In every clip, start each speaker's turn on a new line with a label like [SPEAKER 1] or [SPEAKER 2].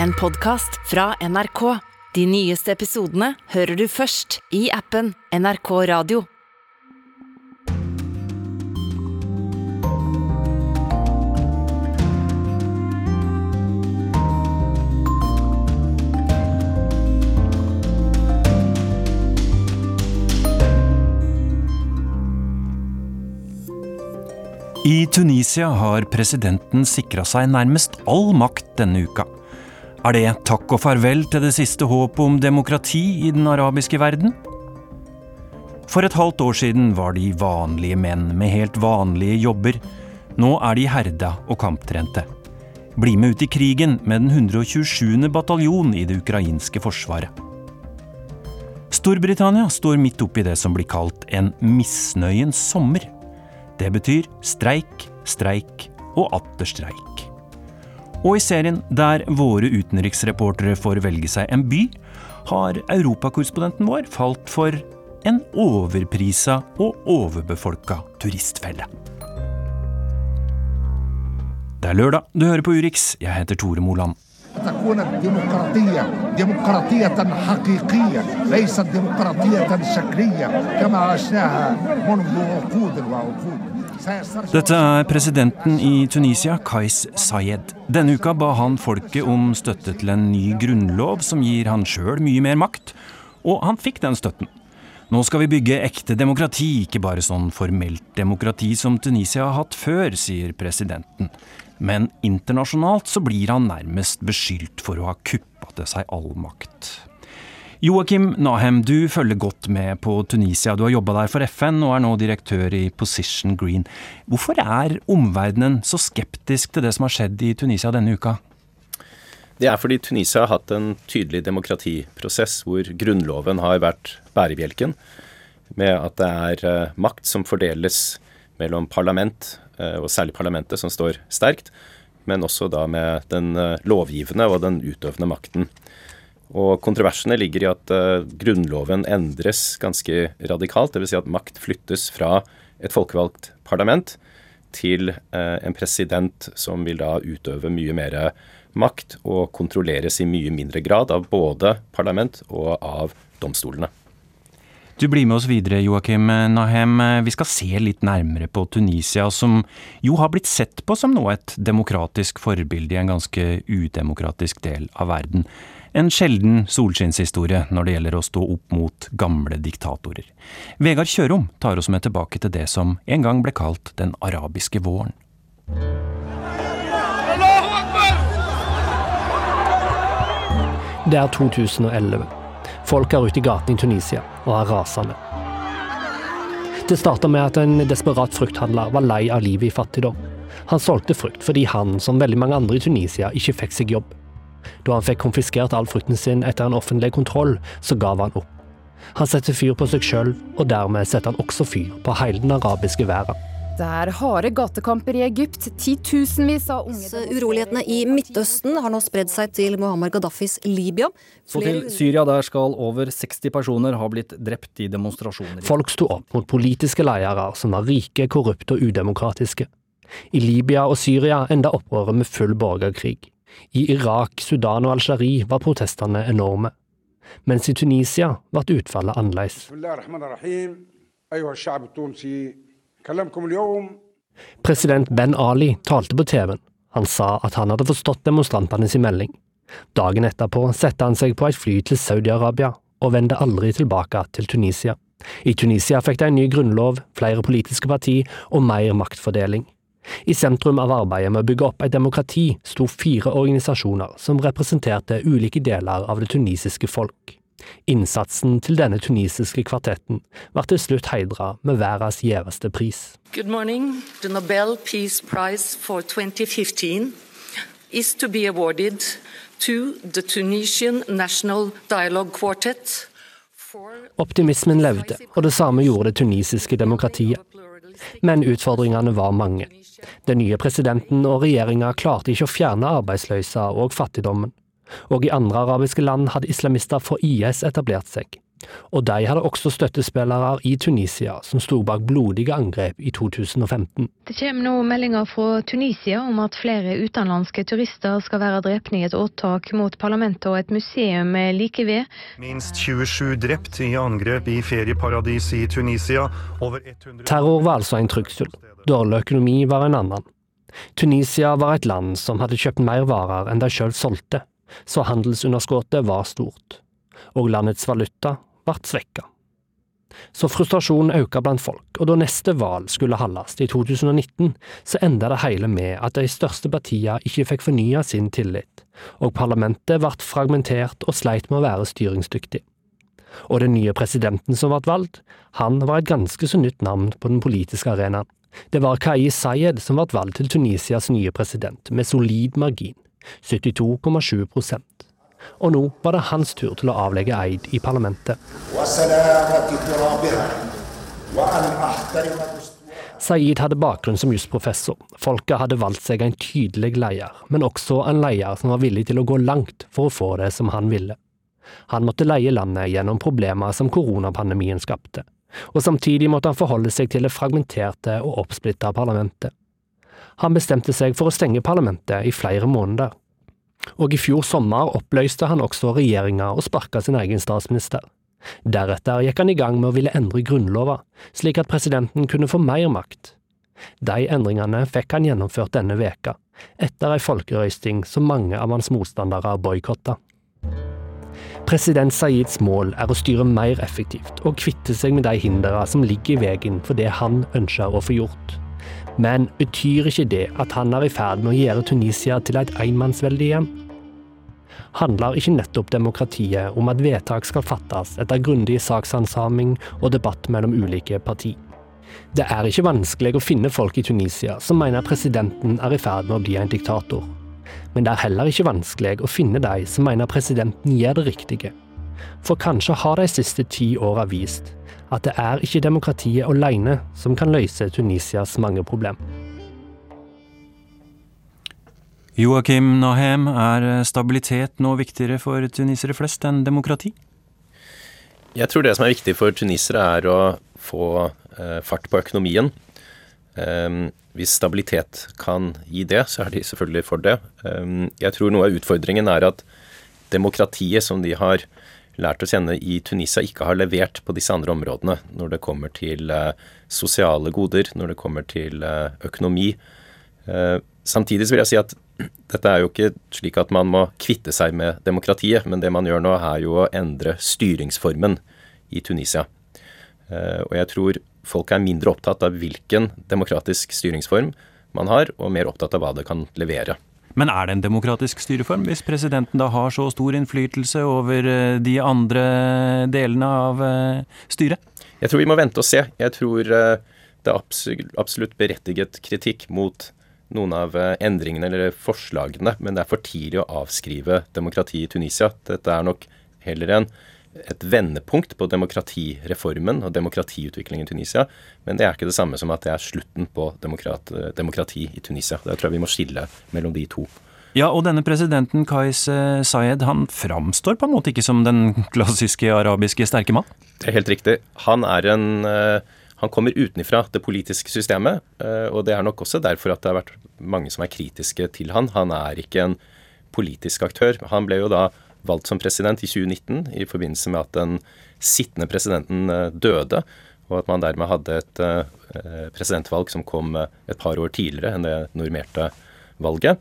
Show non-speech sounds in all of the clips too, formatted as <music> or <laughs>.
[SPEAKER 1] en podkast fra NRK. De nyeste episodene hører du først i appen NRK Radio.
[SPEAKER 2] I Tunisia har presidenten sikra seg nærmest all makt denne uka. Er det takk og farvel til det siste håpet om demokrati i den arabiske verden? For et halvt år siden var de vanlige menn med helt vanlige jobber. Nå er de herda og kamptrente. Bli med ut i krigen med den 127. bataljon i det ukrainske forsvaret. Storbritannia står midt oppi det som blir kalt en misnøyens sommer. Det betyr streik, streik og atter streik. Og i serien der våre utenriksreportere får velge seg en by, har europakorrespondenten vår falt for en overprisa og overbefolka turistfelle. Det er lørdag, du hører på Urix. Jeg heter Tore Moland.
[SPEAKER 3] تكون الديمقراطية ديمقراطية حقيقية ليست ديمقراطية شكلية كما عشناها منذ عقود وعقود
[SPEAKER 2] dette er presidenten i Tunisia, Kais Sayed. Denne uka ba han folket om støtte til en ny grunnlov som gir han sjøl mye mer makt, og han fikk den støtten. Nå skal vi bygge ekte demokrati, ikke bare sånn formelt demokrati som Tunisia har hatt før, sier presidenten. Men internasjonalt så blir han nærmest beskyldt for å ha kuppa til seg all makt. Joakim Nahem, du følger godt med på Tunisia. Du har jobba der for FN og er nå direktør i Position Green. Hvorfor er omverdenen så skeptisk til det som har skjedd i Tunisia denne uka?
[SPEAKER 4] Det er fordi Tunisia har hatt en tydelig demokratiprosess hvor grunnloven har vært bærebjelken, med at det er eh, makt som fordeles mellom parlament, eh, og særlig parlamentet, som står sterkt, men også da med den eh, lovgivende og den utøvende makten. Og kontroversene ligger i at uh, Grunnloven endres ganske radikalt. Dvs. Si at makt flyttes fra et folkevalgt parlament til uh, en president som vil da utøve mye mer makt og kontrolleres i mye mindre grad av både parlament og av domstolene.
[SPEAKER 2] Du blir med oss videre, Joakim Nahem. Vi skal se litt nærmere på Tunisia, som jo har blitt sett på som nå et demokratisk forbilde i en ganske udemokratisk del av verden. En sjelden solskinnshistorie når det gjelder å stå opp mot gamle diktatorer. Vegard Kjørom tar oss med tilbake til det som en gang ble kalt den arabiske våren.
[SPEAKER 5] Det er 2011. Folk er ute i gatene i Tunisia og er rasende. Det starta med at en desperat frukthandler var lei av livet i fattigdom. Han solgte frukt fordi han, som veldig mange andre i Tunisia, ikke fikk seg jobb. Da han fikk konfiskert all frukten sin etter en offentlig kontroll, så gav han opp. Han setter fyr på seg sjøl, og dermed setter han også fyr på hele den arabiske verden.
[SPEAKER 6] Det er harde gatekamper i Egypt. Titusenvis av unge
[SPEAKER 7] Urolighetene i Midtøsten har nå spredd seg til Muammar Gaddafis Libya.
[SPEAKER 8] Så til Syria, der skal over 60 personer ha blitt drept i demonstrasjoner.
[SPEAKER 5] Folk sto opp mot politiske ledere som var rike, korrupte og udemokratiske. I Libya og Syria enda opprøret med full borgerkrig. I Irak, Sudan og Algerie var protestene enorme. Mens i Tunisia ble utfallet annerledes. President Ben Ali talte på TV-en. Han sa at han hadde forstått demonstrantene sin melding. Dagen etterpå satte han seg på et fly til Saudi-Arabia, og vendte aldri tilbake til Tunisia. I Tunisia fikk de en ny grunnlov, flere politiske parti og mer maktfordeling. I sentrum av arbeidet med å bygge opp et demokrati sto fire organisasjoner som representerte ulike deler av det tunisiske folk. Innsatsen til denne tunisiske kvartetten var til slutt heidra med verdens gjeveste pris.
[SPEAKER 9] Good morning. The Nobel Peace Prize for 2015 is to be awarded to the Tunisian National Dialogue Quartet.
[SPEAKER 5] Optimismen levde, og det samme gjorde det tunisiske demokratiet. Men utfordringene var mange. Den nye presidenten og regjeringa klarte ikke å fjerne arbeidsløysa og fattigdommen. Og i andre arabiske land hadde islamister fra IS etablert seg. Og de hadde også støttespillere i Tunisia som sto bak blodige angrep i 2015.
[SPEAKER 10] Det kommer nå meldinger fra Tunisia om at flere utenlandske turister skal være drept i et åtak mot parlamentet og et museum like ved.
[SPEAKER 11] Minst 27 drept i angrep i ferieparadis i Tunisia. Over 100
[SPEAKER 5] Terror var altså en trussel. Dårlig økonomi var en annen. Tunisia var et land som hadde kjøpt mer varer enn de sjøl solgte, så handelsunderskuddet var stort. Og landets valuta ble svekka. Så frustrasjonen økte blant folk, og da neste valg skulle holdes i 2019, så enda det hele med at de største partiene ikke fikk fornya sin tillit, og parlamentet ble fragmentert og sleit med å være styringsdyktig. Og den nye presidenten som ble valgt, han var et ganske så nytt navn på den politiske arenaen. Det var Kais Sayed som ble valgt til Tunisias nye president, med solid margin, 72,7% og nå var det hans tur til å avlegge eid i parlamentet. Saeed hadde bakgrunn som jusprofessor. Folket hadde valgt seg en tydelig leder, men også en leder som var villig til å gå langt for å få det som han ville. Han måtte leie landet gjennom problemer som koronapandemien skapte, og samtidig måtte han forholde seg til det fragmenterte og oppsplitta parlamentet. Han bestemte seg for å stenge parlamentet i flere måneder, og i fjor sommer oppløste han også regjeringa og sparka sin egen statsminister. Deretter gikk han i gang med å ville endre grunnlova, slik at presidenten kunne få mer makt. De endringene fikk han gjennomført denne veka, etter ei folkerøysting som mange av hans motstandere boikotta. President Saids mål er å styre mer effektivt og kvitte seg med de hindrene som ligger i veien for det han ønsker å få gjort. Men betyr ikke det at han er i ferd med å gjøre Tunisia til et enmannsvelde igjen? Handler ikke nettopp demokratiet om at vedtak skal fattes etter grundig saksansaming og debatt mellom ulike partier? Det er ikke vanskelig å finne folk i Tunisia som mener presidenten er i ferd med å bli en diktator. Men det er heller ikke vanskelig å finne de som mener presidenten gjør det riktige. For kanskje har de siste ti åra vist at det er ikke demokratiet alene som kan løse Tunisias mange problem.
[SPEAKER 2] Joakim Nahem, er stabilitet nå viktigere for tunisere flest enn demokrati?
[SPEAKER 4] Jeg tror det som er viktig for tunisere, er å få eh, fart på økonomien. Hvis stabilitet kan gi det, så er de selvfølgelig for det. Um, jeg tror noe av utfordringen er at demokratiet som de har lært å kjenne i Tunisia, ikke har levert på disse andre områdene. Når det kommer til eh, sosiale goder, når det kommer til eh, økonomi. Eh, samtidig vil jeg si at <clears throat> dette er jo ikke slik at man må kvitte seg med demokratiet, men det man gjør nå, er jo å endre styringsformen i Tunisia. Og jeg tror folk er mindre opptatt av hvilken demokratisk styringsform man har, og mer opptatt av hva det kan levere.
[SPEAKER 2] Men er det en demokratisk styreform, hvis presidenten da har så stor innflytelse over eh, de andre delene av eh, styret?
[SPEAKER 4] Jeg tror vi må vente og se. Jeg tror eh, det er absolutt berettiget kritikk mot noen av endringene eller forslagene, men det er for tidlig å avskrive demokrati i Tunisia. Dette er nok heller en et vendepunkt på demokratireformen og demokratiutviklingen i Tunisia. Men det er ikke det samme som at det er slutten på demokrat, demokrati i Tunisia. Der tror jeg vi må skille mellom de to.
[SPEAKER 2] Ja, og denne presidenten Kais eh, Sayed, han framstår på en måte ikke som den klassiske arabiske sterke mann?
[SPEAKER 4] Det er helt riktig. Han er en eh, han kommer utenfra det politiske systemet, eh, og det er nok også derfor at det har vært mange som er kritiske til han. Han er ikke en politisk aktør. Han ble jo da valgt som president i 2019 i forbindelse med at den sittende presidenten eh, døde, og at man dermed hadde et eh, presidentvalg som kom eh, et par år tidligere enn det normerte valget.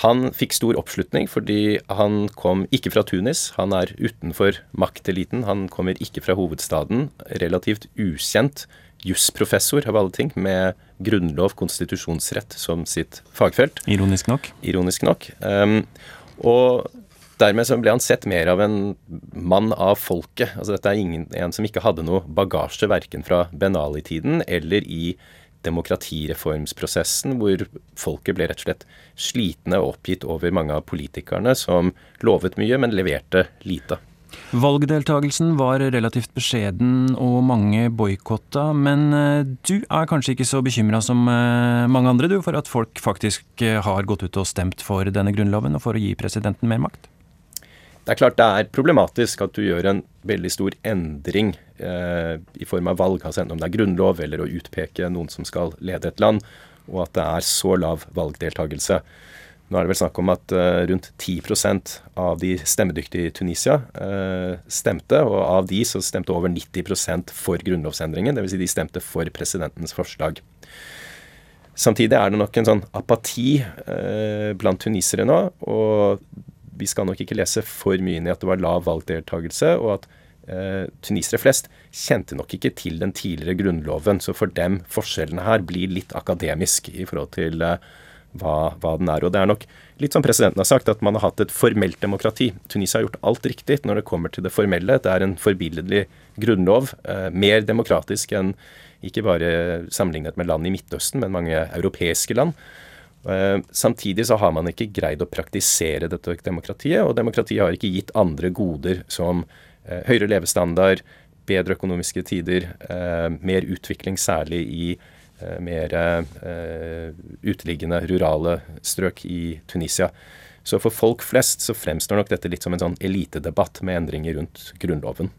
[SPEAKER 4] Han fikk stor oppslutning fordi han kom ikke fra Tunis. Han er utenfor makteliten. Han kommer ikke fra hovedstaden. Relativt ukjent jusprofessor av alle ting, med grunnlov, konstitusjonsrett som sitt fagfelt.
[SPEAKER 2] Ironisk nok.
[SPEAKER 4] Ironisk nok. Um, og Dermed så ble han sett mer av en mann av folket. Altså Dette er ingen, en som ikke hadde noe bagasje verken fra Ben Ali-tiden eller i demokratireformsprosessen, hvor folket ble rett og slett slitne og oppgitt over mange av politikerne som lovet mye, men leverte lite.
[SPEAKER 2] Valgdeltagelsen var relativt beskjeden og mange boikotta, men eh, du er kanskje ikke så bekymra som eh, mange andre du, for at folk faktisk eh, har gått ut og stemt for denne grunnloven og for å gi presidenten mer makt?
[SPEAKER 4] Det er klart det er problematisk at du gjør en veldig stor endring eh, i form av valg, altså enten om det er grunnlov eller å utpeke noen som skal lede et land, og at det er så lav valgdeltakelse. Nå er det vel snakk om at eh, rundt 10% av de stemmedyktige i Tunisia eh, stemte, og av de så stemte over 90% for grunnlovsendringen. Dvs. Si de stemte for presidentens forslag. Samtidig er det nok en sånn apati uh, blant tunisere nå, og vi skal nok ikke lese for mye inn i at det var lav valgdeltakelse, og at tunisere flest kjente nok ikke til den tidligere grunnloven. Så for dem forskjellene her blir litt akademisk i forhold til hva, hva, den er. Og det er nok litt som presidenten har sagt, at man har hatt et formelt demokrati. Tunisia har gjort alt riktig når det kommer til det formelle. Det er en forbilledlig grunnlov. Eh, mer demokratisk enn ikke bare sammenlignet med land i Midtøsten, men mange europeiske land. Eh, samtidig så har man ikke greid å praktisere dette demokratiet, og demokratiet har ikke gitt andre goder som eh, høyere levestandard, bedre økonomiske tider, eh, mer utvikling særlig i mer uteliggende, rurale strøk i Tunisia. Så for folk flest så fremstår nok dette litt som en sånn elitedebatt med endringer rundt Grunnloven.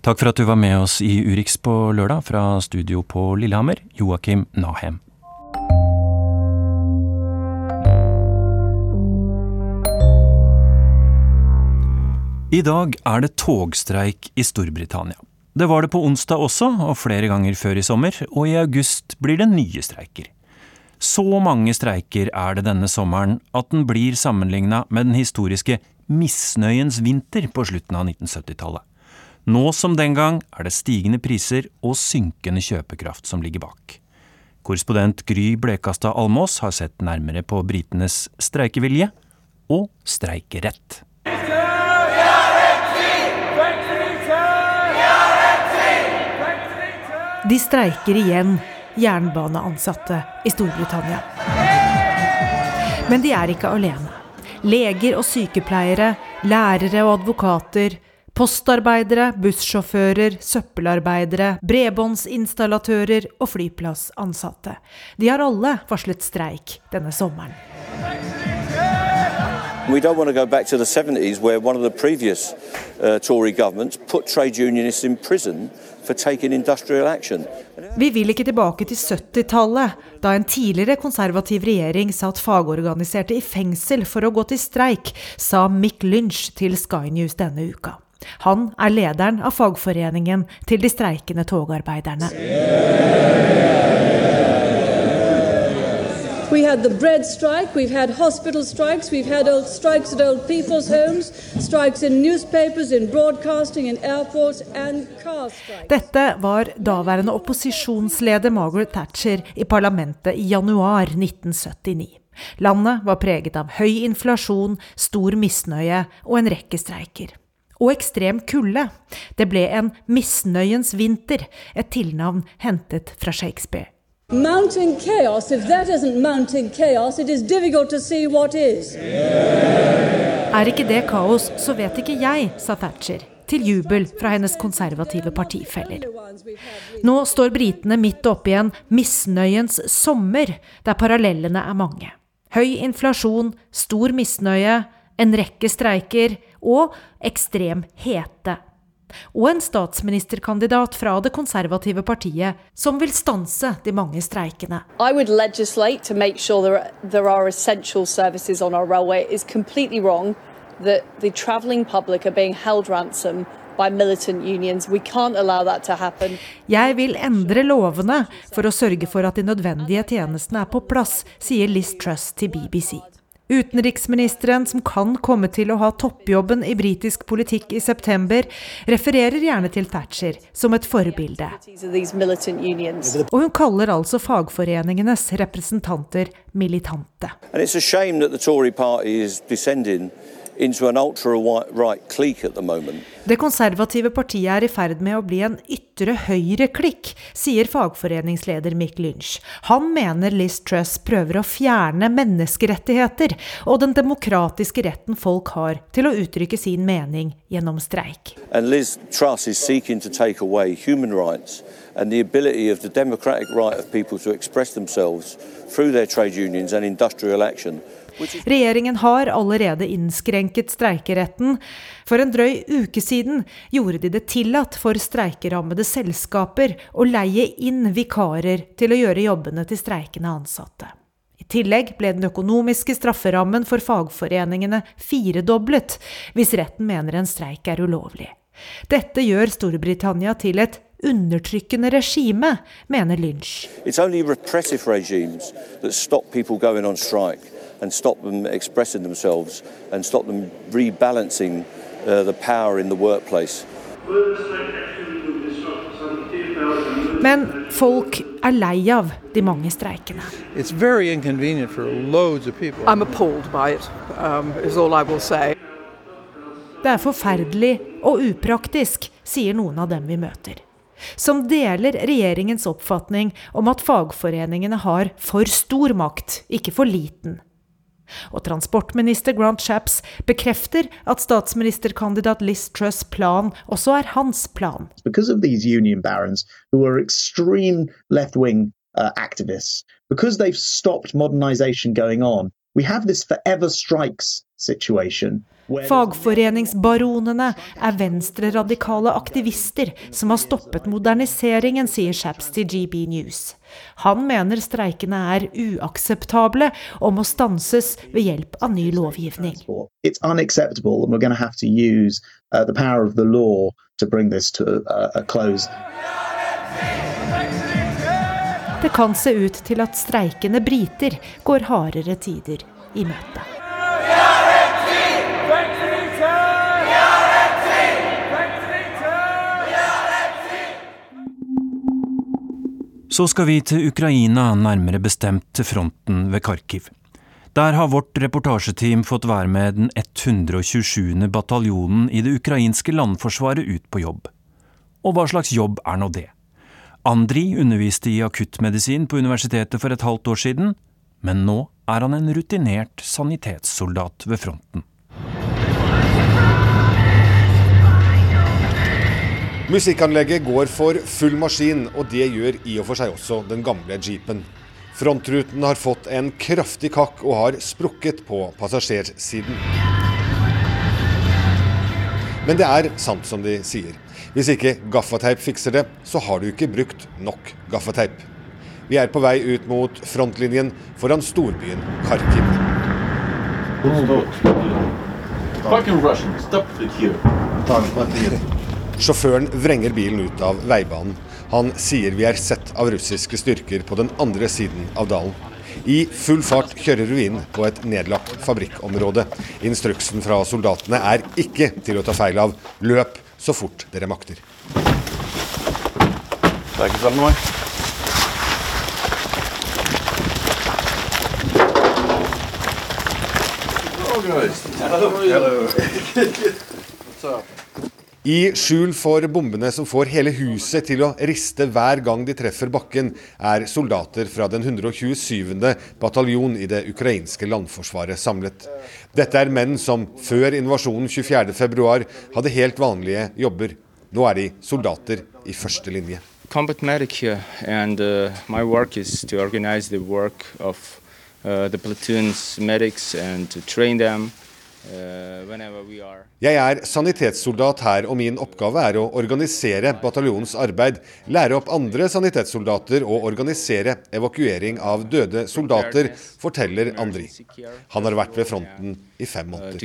[SPEAKER 2] Takk for at du var med oss i Urix på lørdag, fra studio på Lillehammer, Joakim Nahem. I dag er det togstreik i Storbritannia. Det var det på onsdag også, og flere ganger før i sommer, og i august blir det nye streiker. Så mange streiker er det denne sommeren at den blir sammenligna med den historiske misnøyens vinter på slutten av 1970-tallet. Nå som den gang er det stigende priser og synkende kjøpekraft som ligger bak. Korrespondent Gry Blekastad Almås har sett nærmere på britenes streikevilje og streikerett.
[SPEAKER 12] De streiker igjen, jernbaneansatte i Storbritannia. Men de er ikke alene. Leger og sykepleiere, lærere og advokater, postarbeidere, bussjåfører, søppelarbeidere, bredbåndsinstallatører og flyplassansatte. De har alle varslet streik denne sommeren. We don't want to go back to the 70s where one of the previous uh, Tory governments put trade unionists in prison vi vil ikke tilbake til 70-tallet, da en tidligere konservativ regjering satt fagorganiserte i fengsel for å gå til streik, sa Mick Lynch til Sky News denne uka. Han er lederen av fagforeningen til de streikende togarbeiderne. We had the bread strike, we've had hospital strikes, we've had old strikes at old people's homes, strikes in newspapers, in broadcasting, in airports and car strikes. Dette var daværende opposisjonsleder Margaret Thatcher i parlamentet i januar 1979. Landet var preget av høy inflasjon, stor misnøye og en rekke streiker. Og ekstrem kulde. Det ble en misnøyens vinter, et tilnavn hentet fra Shakespeare. Mounting chaos, if that isn't mounting chaos, it is difficult to see what is. Er ikke det kaos, så vet ikke jeg, sa Thatcher, til jubel fra hennes konservative partifeller. Nå står britene midt oppe i en misnøyens sommer, der parallellene er mange. Høy inflasjon, stor misnøye, en rekke streiker og ekstrem hete og en statsministerkandidat fra det konservative partiet som vil stanse de mange streikene. I would legislate to sure there, there are essential services on our railway. It is completely wrong that the travelling public are being held ransom Jeg vil endre lovene for å sørge for at de nødvendige tjenestene er på plass, sier Liz Truss til BBC. Utenriksministeren, som kan komme til å ha toppjobben i britisk politikk i september, refererer gjerne til Thatcher som et forbilde. Og hun kaller altså fagforeningenes representanter militante. And it's a shame that the Tory party is det konservative partiet er i ferd med å bli en ytre høyre-klikk, sier fagforeningsleder Mick Lynch. Han mener Liz Truss prøver å fjerne menneskerettigheter og den demokratiske retten folk har til å uttrykke sin mening gjennom streik. And Liz Truss is seeking to take away human rights and the ability of the democratic right of people to express themselves through their trade unions and industrial action Regjeringen har allerede innskrenket streikeretten. For en drøy uke siden gjorde de det tillatt for streikerammede selskaper å leie inn vikarer til å gjøre jobbene til streikende ansatte. I tillegg ble den økonomiske strafferammen for fagforeningene firedoblet hvis retten mener en streik er ulovlig. Dette gjør Storbritannia til et undertrykkende regime, mener Lynch.
[SPEAKER 13] It's only repressive regimes that stop people going on strike and stop them expressing themselves and stop them rebalancing uh, the power in the workplace.
[SPEAKER 12] Men folk er lei av de mange streikene.
[SPEAKER 14] Um,
[SPEAKER 12] det er forferdelig og upraktisk, sier noen av dem vi møter. Som deler regjeringens oppfatning om at fagforeningene har for stor makt, ikke for liten. Og transportminister Grant Shapps bekrefter at statsministerkandidat Liz Truss' plan også er hans plan.
[SPEAKER 15] Because of these union barons who are extreme left-wing uh, activists, because they've stopped modernization going on, we have this forever strikes situation
[SPEAKER 12] Fagforeningsbaronene er venstreradikale aktivister som har stoppet moderniseringen, sier Shaps til GB News. Han mener streikene er uakseptable og må stanses ved hjelp av ny lovgivning. Det kan se ut til at streikende briter går hardere tider i møte.
[SPEAKER 2] Så skal vi til Ukraina, nærmere bestemt til fronten ved Kharkiv. Der har vårt reportasjeteam fått være med den 127. bataljonen i det ukrainske landforsvaret ut på jobb. Og hva slags jobb er nå det? Andri underviste i akuttmedisin på universitetet for et halvt år siden, men nå er han en rutinert sanitetssoldat ved fronten.
[SPEAKER 16] Musikkanlegget går for full maskin, og det gjør i og for seg også den gamle jeepen. Frontruten har fått en kraftig kakk og har sprukket på passasjersiden. Men det er sant som de sier. Hvis ikke gaffateip fikser det, så har du ikke brukt nok gaffateip. Vi er på vei ut mot frontlinjen foran storbyen Kharkiv. Sjåføren vrenger bilen ut av veibanen. Han sier vi er sett av russiske styrker på den andre siden av dalen. I full fart kjører vi inn på et nedlagt fabrikkområde. Instruksen fra soldatene er ikke til å ta feil av. Løp så fort dere makter. Det er ikke sånn noe. Hello. Hello. I skjul for bombene som får hele huset til å riste hver gang de treffer bakken, er soldater fra den 127. bataljon i det ukrainske landforsvaret samlet. Dette er menn som før invasjonen 24.2 hadde helt vanlige jobber. Nå er de soldater i første linje.
[SPEAKER 17] Combat medic here, and uh, my work is to organize the work of uh, the platoon's medics and to train them.
[SPEAKER 16] Eh, Jeg er sanitetssoldat her, og min oppgave er å organisere bataljonens arbeid, lære opp andre sanitetssoldater og organisere evakuering av døde soldater, forteller Andri. Han har vært ved fronten i fem uh, måneder.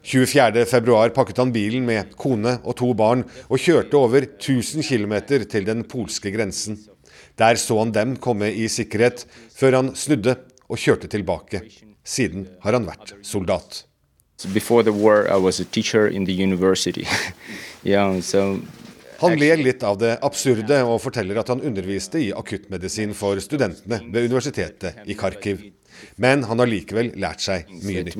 [SPEAKER 16] 24.2 pakket han bilen med kone og to barn og kjørte over 1000 km til den polske grensen. Der så han dem komme i sikkerhet, før han snudde og kjørte tilbake. Siden har han vært soldat. <laughs> Han ler litt av det absurde og forteller at han underviste i akuttmedisin for studentene ved universitetet i Kharkiv. Men han har likevel lært seg mye nytt.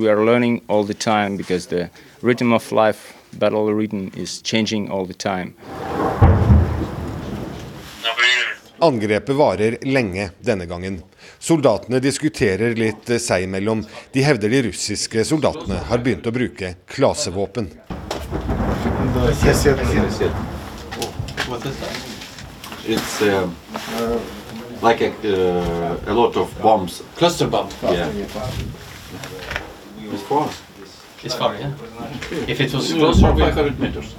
[SPEAKER 16] Angrepet varer lenge denne gangen. Soldatene diskuterer litt seg imellom. De hevder de russiske soldatene har begynt å bruke klasevåpen.
[SPEAKER 14] like a, uh, a lot of bombs.
[SPEAKER 18] Cluster bomb.
[SPEAKER 14] Yeah. It's far.
[SPEAKER 18] It's far, yeah. If it was closer, we
[SPEAKER 14] 500 meters.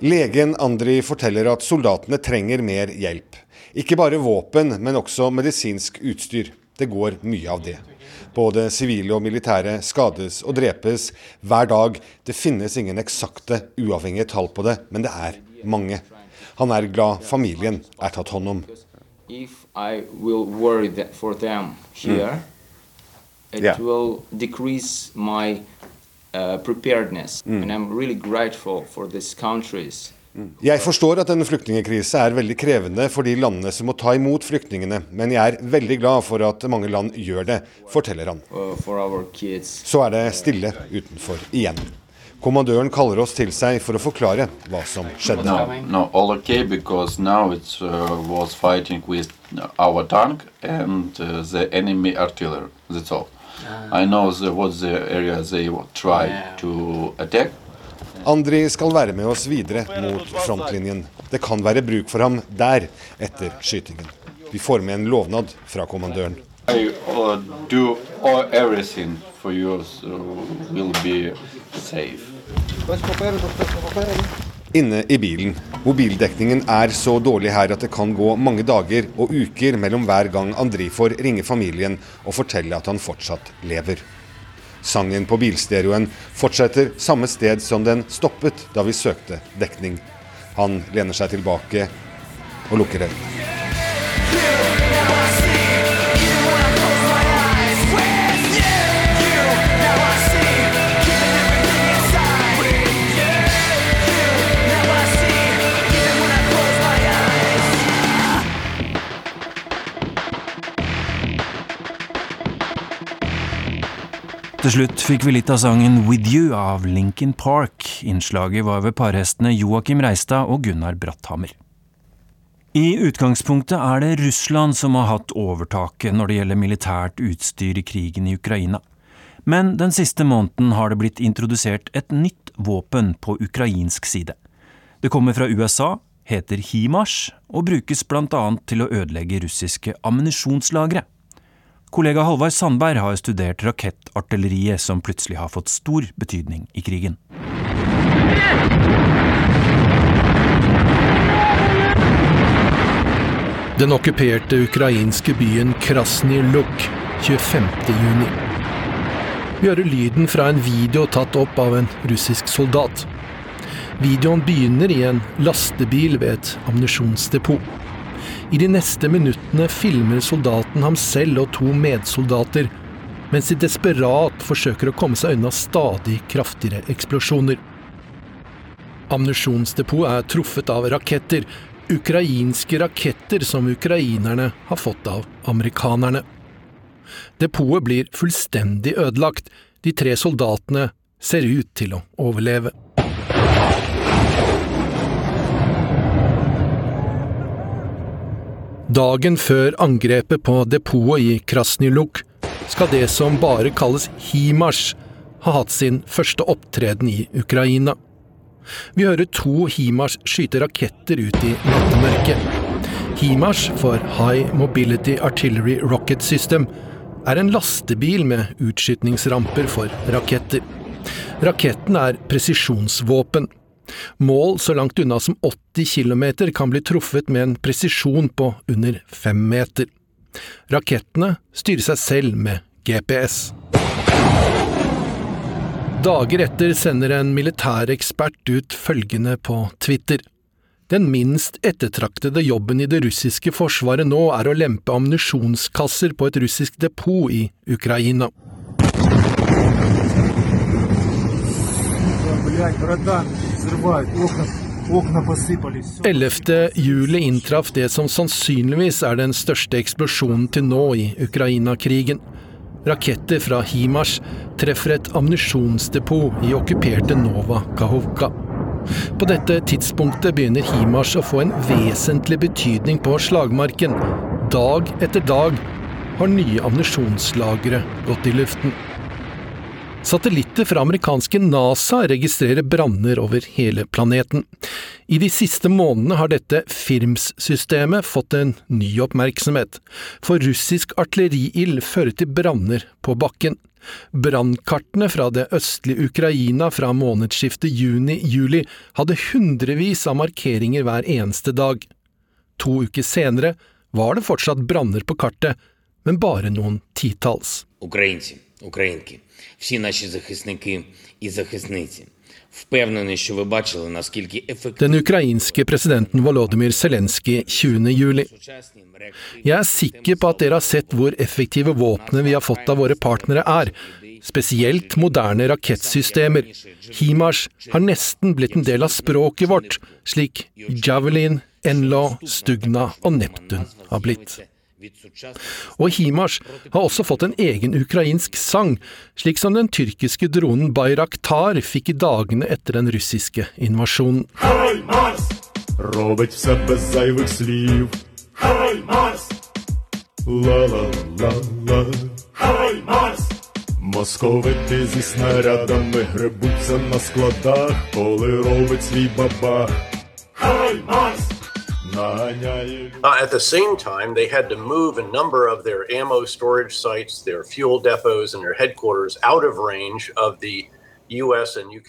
[SPEAKER 16] Legen Andri forteller at soldatene trenger mer hjelp. Ikke bare våpen, men også medisinsk utstyr. Det går mye av det. Både sivile og militære skades og drepes hver dag. Det finnes ingen eksakte, uavhengige tall på det, men det er mange. Han er glad familien er tatt hånd om.
[SPEAKER 17] Mm.
[SPEAKER 16] Yeah.
[SPEAKER 17] Uh, preparedness.
[SPEAKER 16] Mm.
[SPEAKER 17] And I'm really grateful for these countries.
[SPEAKER 16] Jeg forstår at en flyktningkrise er veldig krevende for de landene som må ta imot flyktningene, men jeg er veldig glad for at mange land gjør det, forteller han.
[SPEAKER 17] Uh.
[SPEAKER 16] Så er det stille utenfor igjen. Kommandøren kaller oss til seg for å forklare hva som skjedde.
[SPEAKER 14] No, no, all okay because now it uh, was fighting with our tank and uh, the enemy artillery. That's all. I know the, what the area they tried to attack.
[SPEAKER 16] Andri skal være med oss videre mot frontlinjen. Det kan være bruk for ham der etter skytingen. Vi får med en lovnad fra kommandøren.
[SPEAKER 14] I uh, do all, everything for you so will be safe.
[SPEAKER 16] Inne i bilen. Mobildekningen er så dårlig her at det kan gå mange dager og uker mellom hver gang Andri får ringe familien og fortelle at han fortsatt lever. Sangen på bilstereoen fortsetter samme sted som den stoppet da vi søkte dekning. Han lener seg tilbake og lukker øynene.
[SPEAKER 2] Til slutt fikk vi litt av sangen With You av Lincoln Park. Innslaget var ved parhestene Joakim Reistad og Gunnar Bratthammer. I utgangspunktet er det Russland som har hatt overtaket når det gjelder militært utstyr i krigen i Ukraina. Men den siste måneden har det blitt introdusert et nytt våpen på ukrainsk side. Det kommer fra USA, heter HIMARS og brukes annet til å ødelegge russiske ammunisjonslagre. Kollega Halvard Sandberg har studert rakettartilleriet som plutselig har fått stor betydning i krigen.
[SPEAKER 19] Den okkuperte ukrainske byen Krasnij Luk 25. juni. Vi hører lyden fra en video tatt opp av en russisk soldat. Videoen begynner i en lastebil ved et ammunisjonsdepot. I de neste minuttene filmer soldaten ham selv og to medsoldater, mens de desperat forsøker å komme seg unna stadig kraftigere eksplosjoner. Ammunisjonsdepot er truffet av raketter, ukrainske raketter som ukrainerne har fått av amerikanerne. Depotet blir fullstendig ødelagt, de tre soldatene ser ut til å overleve. Dagen før angrepet på depotet i Krasnyluk skal det som bare kalles HIMARS, ha hatt sin første opptreden i Ukraina. Vi hører to HIMARS skyte raketter ut i nattemørket. HIMARS, for High Mobility Artillery Rocket System, er en lastebil med utskytningsramper for raketter. Raketten er presisjonsvåpen. Mål så langt unna som 80 km kan bli truffet med en presisjon på under 5 meter. Rakettene styrer seg selv med GPS. Dager etter sender en militærekspert ut følgende på Twitter. Den minst ettertraktede jobben i det russiske forsvaret nå er å lempe ammunisjonskasser på et russisk depot i Ukraina. 11. juli inntraff det som sannsynligvis er den største eksplosjonen til nå i Ukraina-krigen. Raketter fra HIMARS treffer et ammunisjonsdepot i okkuperte Nova Kahovka. På dette tidspunktet begynner HIMARS å få en vesentlig betydning på slagmarken. Dag etter dag har nye ammunisjonslagre gått i luften. Satellitter fra amerikanske NASA registrerer branner over hele planeten. I de siste månedene har dette FIRMS-systemet fått en ny oppmerksomhet, for russisk artilleriild fører til branner på bakken. Brannkartene fra det østlige Ukraina fra månedsskiftet juni–juli hadde hundrevis av markeringer hver eneste dag. To uker senere var det fortsatt branner på kartet, men bare noen titalls.
[SPEAKER 20] Ukrainsin українки, всі наші захисники і захисниці. Впевнений, що ви бачили, наскільки ефективно
[SPEAKER 19] Den ukrainske presidenten Volodymyr Zelenskyj 20. juli. Jeg er sikker på at dere har sett hvor effektive våpnene vi har fått av våre partnere er, spesielt moderne rakettsystemer. HIMARS har nesten blitt en del av språket vårt, slik Javelin, Enlaw, Stugna og Neptun har blitt. Og HIMARS har også fått en egen ukrainsk sang, slik som den tyrkiske dronen Bayraktar fikk i dagene etter den russiske invasjonen.
[SPEAKER 21] Хай Марс робить все без зайвих слів. Хай Марс! Ла-ла-ла-ла. Хай Марс! Московити зі снарядами гребуться на складах, коли робить свій бабах. Хай Марс!
[SPEAKER 22] Uh, at the same time, they had to move a number of their ammo storage sites, their fuel depots, and their headquarters out of range of the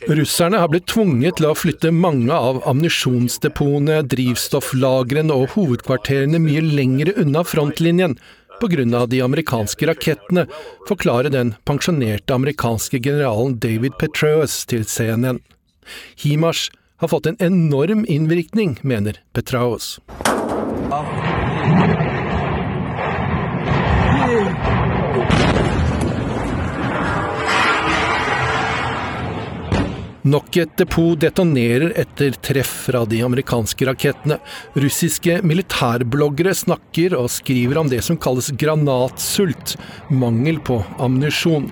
[SPEAKER 19] Russerne har blitt tvunget til å flytte mange av ammunisjonsdepotene, drivstofflagrene og hovedkvarterene mye lenger unna frontlinjen pga. de amerikanske rakettene, forklarer den pensjonerte amerikanske generalen David Petraeus til CNN. HIMARS har fått en enorm innvirkning, mener Petraeus. Nok et depot detonerer etter treff fra de amerikanske rakettene. Russiske militærbloggere snakker og skriver om det som kalles granatsult, mangel på ammunisjon.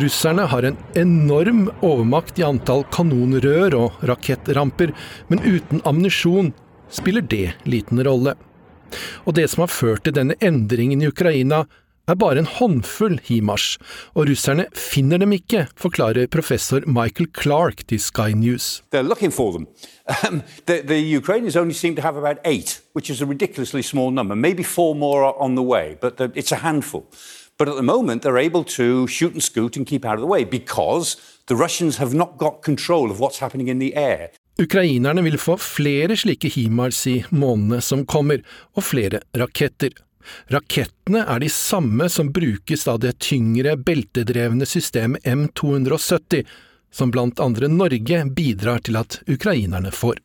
[SPEAKER 19] Russerne har en enorm overmakt i antall kanonrør og rakettramper, men uten ammunisjon spiller det liten rolle. Og det som har ført til denne endringen i Ukraina, er bare en håndfull HIMARS, og russerne finner dem ikke, forklarer professor Michael Clark til Sky News.
[SPEAKER 23] They're looking for them. Um, the, the Ukrainians only seem to have about eight, which is a ridiculously small number. Maybe four more are on the way, but the, it's a handful. But at the moment, they're able to shoot and scoot and keep out of the way because the Russians have not got control of what's happening in the air.
[SPEAKER 19] Ukrainerne vil få flere slike HIMARS i månedene som kommer, og flere raketter. Rakettene er de samme som brukes av det tyngre, beltedrevne systemet M270, som blant andre Norge bidrar til at ukrainerne får.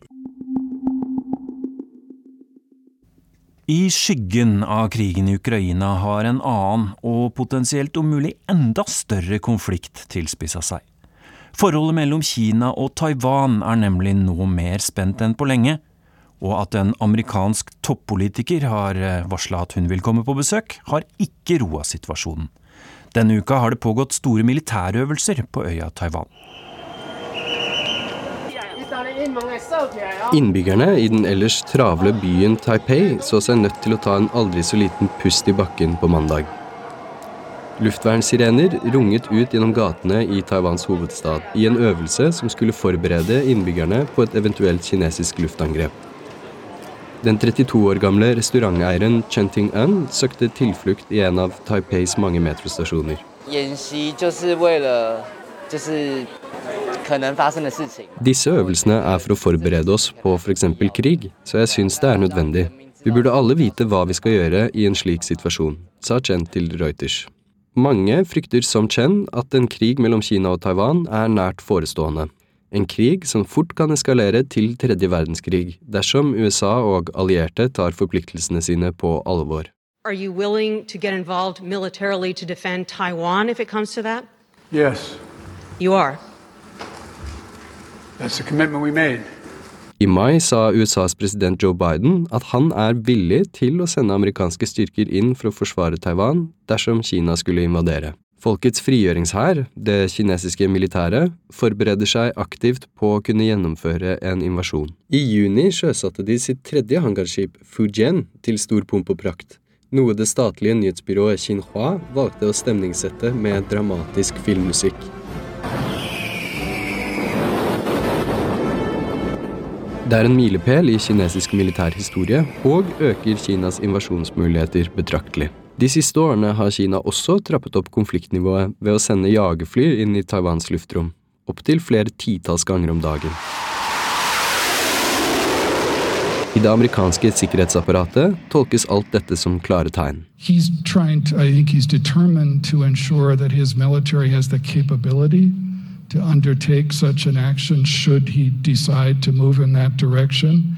[SPEAKER 2] I skyggen av krigen i Ukraina har en annen, og potensielt om mulig enda større konflikt tilspissa seg. Forholdet mellom Kina og Taiwan er nemlig nå mer spent enn på lenge, og at en amerikansk toppolitiker har varsla at hun vil komme på besøk, har ikke roa situasjonen. Denne uka har det pågått store militærøvelser på øya Taiwan.
[SPEAKER 24] Innbyggerne i den ellers travle byen Taipei så seg nødt til å ta en aldri så liten pust i bakken på mandag. Luftvernsirener runget ut gjennom gatene i Taiwans hovedstad i en øvelse som skulle forberede innbyggerne på et eventuelt kinesisk luftangrep. Den 32 år gamle restauranteieren Chen Ting-un søkte tilflukt i en av Taipeis mange metrostasjoner. Disse øvelsene er for å forberede oss på f.eks. krig, så jeg syns det er nødvendig. Vi burde alle vite hva vi skal gjøre i en slik situasjon, sa Chen til Reuters. Mange frykter som Chen at en krig mellom Kina og Taiwan er nært forestående. En krig som fort kan eskalere til tredje verdenskrig dersom USA og allierte tar forpliktelsene sine på alvor.
[SPEAKER 25] Are you willing to get involved militarily to defend Taiwan if it comes to that?
[SPEAKER 26] Yes,
[SPEAKER 25] You are.
[SPEAKER 26] that's the commitment we made.
[SPEAKER 24] I mai sa USAs president Joe Biden at han er villig til å sende amerikanske styrker inn for å forsvare Taiwan dersom Kina skulle invadere. Folkets frigjøringshær, det kinesiske militæret, forbereder seg aktivt på å kunne gjennomføre en invasjon. I juni sjøsatte de sitt tredje hangarskip, Fujian, til stor pomp og prakt, noe det statlige nyhetsbyrået Xinhua valgte å stemningssette med dramatisk filmmusikk. Det er en milepæl i kinesisk militærhistorie, og øker Kinas invasjonsmuligheter betraktelig. De siste årene har Kina også trappet opp konfliktnivået ved å sende jagerfly inn i Taiwans luftrom, opptil flere titalls ganger om dagen. I det amerikanske sikkerhetsapparatet tolkes alt dette som klare tegn.
[SPEAKER 27] To undertake such an action should he decide to move in that direction.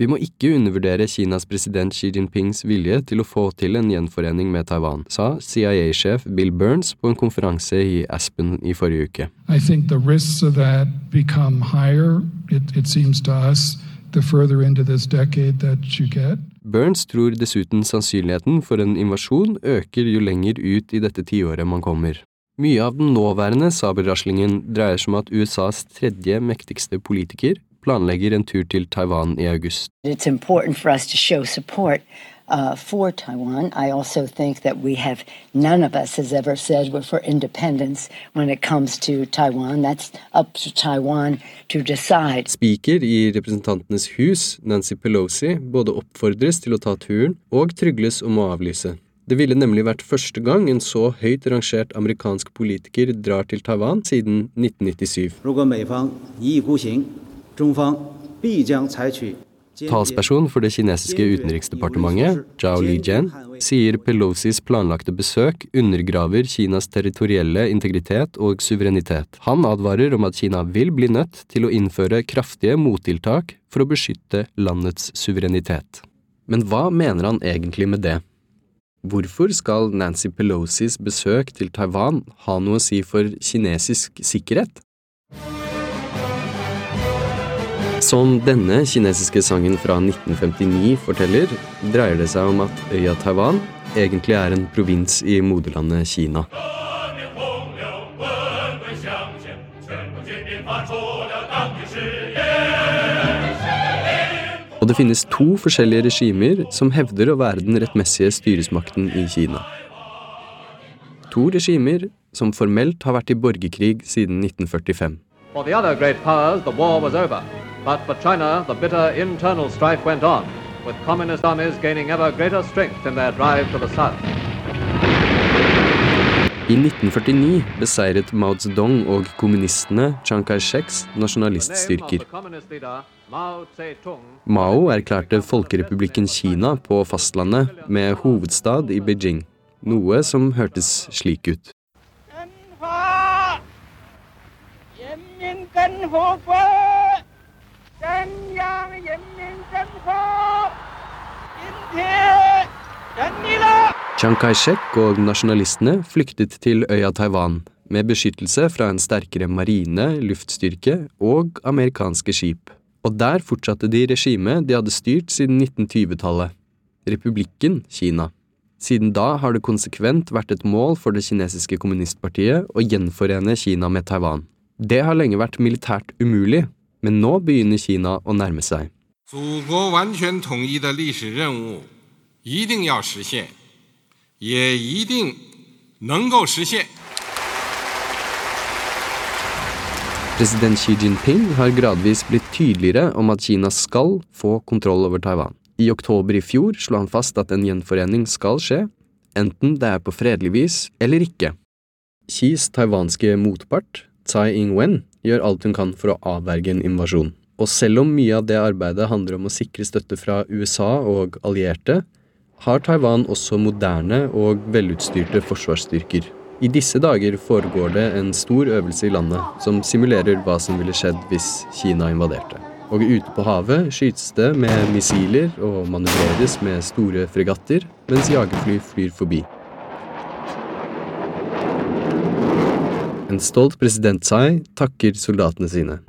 [SPEAKER 24] Vi må ikke undervurdere Kinas president Xi Jinpings vilje til å få til en gjenforening med Taiwan, sa CIA-sjef Bill Burns på en konferanse i Aspen i forrige uke.
[SPEAKER 27] It, it us.
[SPEAKER 24] Burns tror dessuten sannsynligheten for en invasjon øker jo lenger ut i dette tiåret man kommer. Mye av den nåværende sabelraslingen dreier seg om at USAs tredje mektigste politiker planlegger en tur til Taiwan i august.
[SPEAKER 28] It's important for us to show support uh, for Taiwan. I also think that we have, none of us has ever said we're for independence when it comes to Taiwan. That's up to Taiwan to decide.
[SPEAKER 24] Speaker i Representantenes hus, Nancy Pelosi, både oppfordres til å ta turen og trygles om å avlyse. Det ville nemlig vært første gang en så høyt rangert amerikansk politiker drar til Taiwan siden 1997. Talsperson for det kinesiske utenriksdepartementet, Zhao Lijian, sier Pelosis planlagte besøk undergraver Kinas territorielle integritet og suverenitet. Han advarer om at Kina vil bli nødt til å innføre kraftige mottiltak for å beskytte landets suverenitet. Men hva mener han egentlig med det? Hvorfor skal Nancy Pelosis besøk til Taiwan ha noe å si for kinesisk sikkerhet? Som denne kinesiske sangen fra 1959 forteller, dreier det seg om at øya Taiwan egentlig er en provins i moderlandet Kina. Og det finnes to forskjellige regimer som hevder å være den rettmessige styresmakten i Kina. To regimer som formelt har vært i borgerkrig siden 1945.
[SPEAKER 29] For the other great powers, the over. But for China, the bitter internal strife went on, with communist armies gaining ever greater strength in their drive to the south.
[SPEAKER 24] I 1949 beseiret Mao Zedong og kommunistene Chiang Kai-sheks nasjonaliststyrker. Mao erklærte Folkerepublikken Kina på fastlandet med hovedstad i Beijing, noe som hørtes slik ut. Chiang Kai-shek og nasjonalistene flyktet til øya Taiwan, med beskyttelse fra en sterkere marine, luftstyrke og amerikanske skip. Og der fortsatte de regimet de hadde styrt siden 1920-tallet, republikken Kina. Siden da har det konsekvent vært et mål for det kinesiske kommunistpartiet å gjenforene Kina med Taiwan. Det har lenge vært militært umulig, men nå begynner Kina å nærme seg. President Xi Jinping har gradvis blitt tydeligere om at Kina skal få kontroll over Taiwan. I oktober i fjor slo han fast at en gjenforening skal skje, enten det er på fredelig vis eller ikke. Xis taiwanske motpart, Tsai Ing-wen, gjør alt hun kan for å avverge en invasjon. Og selv om mye av det arbeidet handler om å sikre støtte fra USA og allierte, har Taiwan også moderne og velutstyrte forsvarsstyrker. I disse dager foregår det en stor øvelse i landet som simulerer hva som ville skjedd hvis Kina invaderte. Og ute på havet skytes det med missiler og manøvreres med store fregatter, mens jagerfly flyr forbi. En stolt president Tsai takker soldatene sine.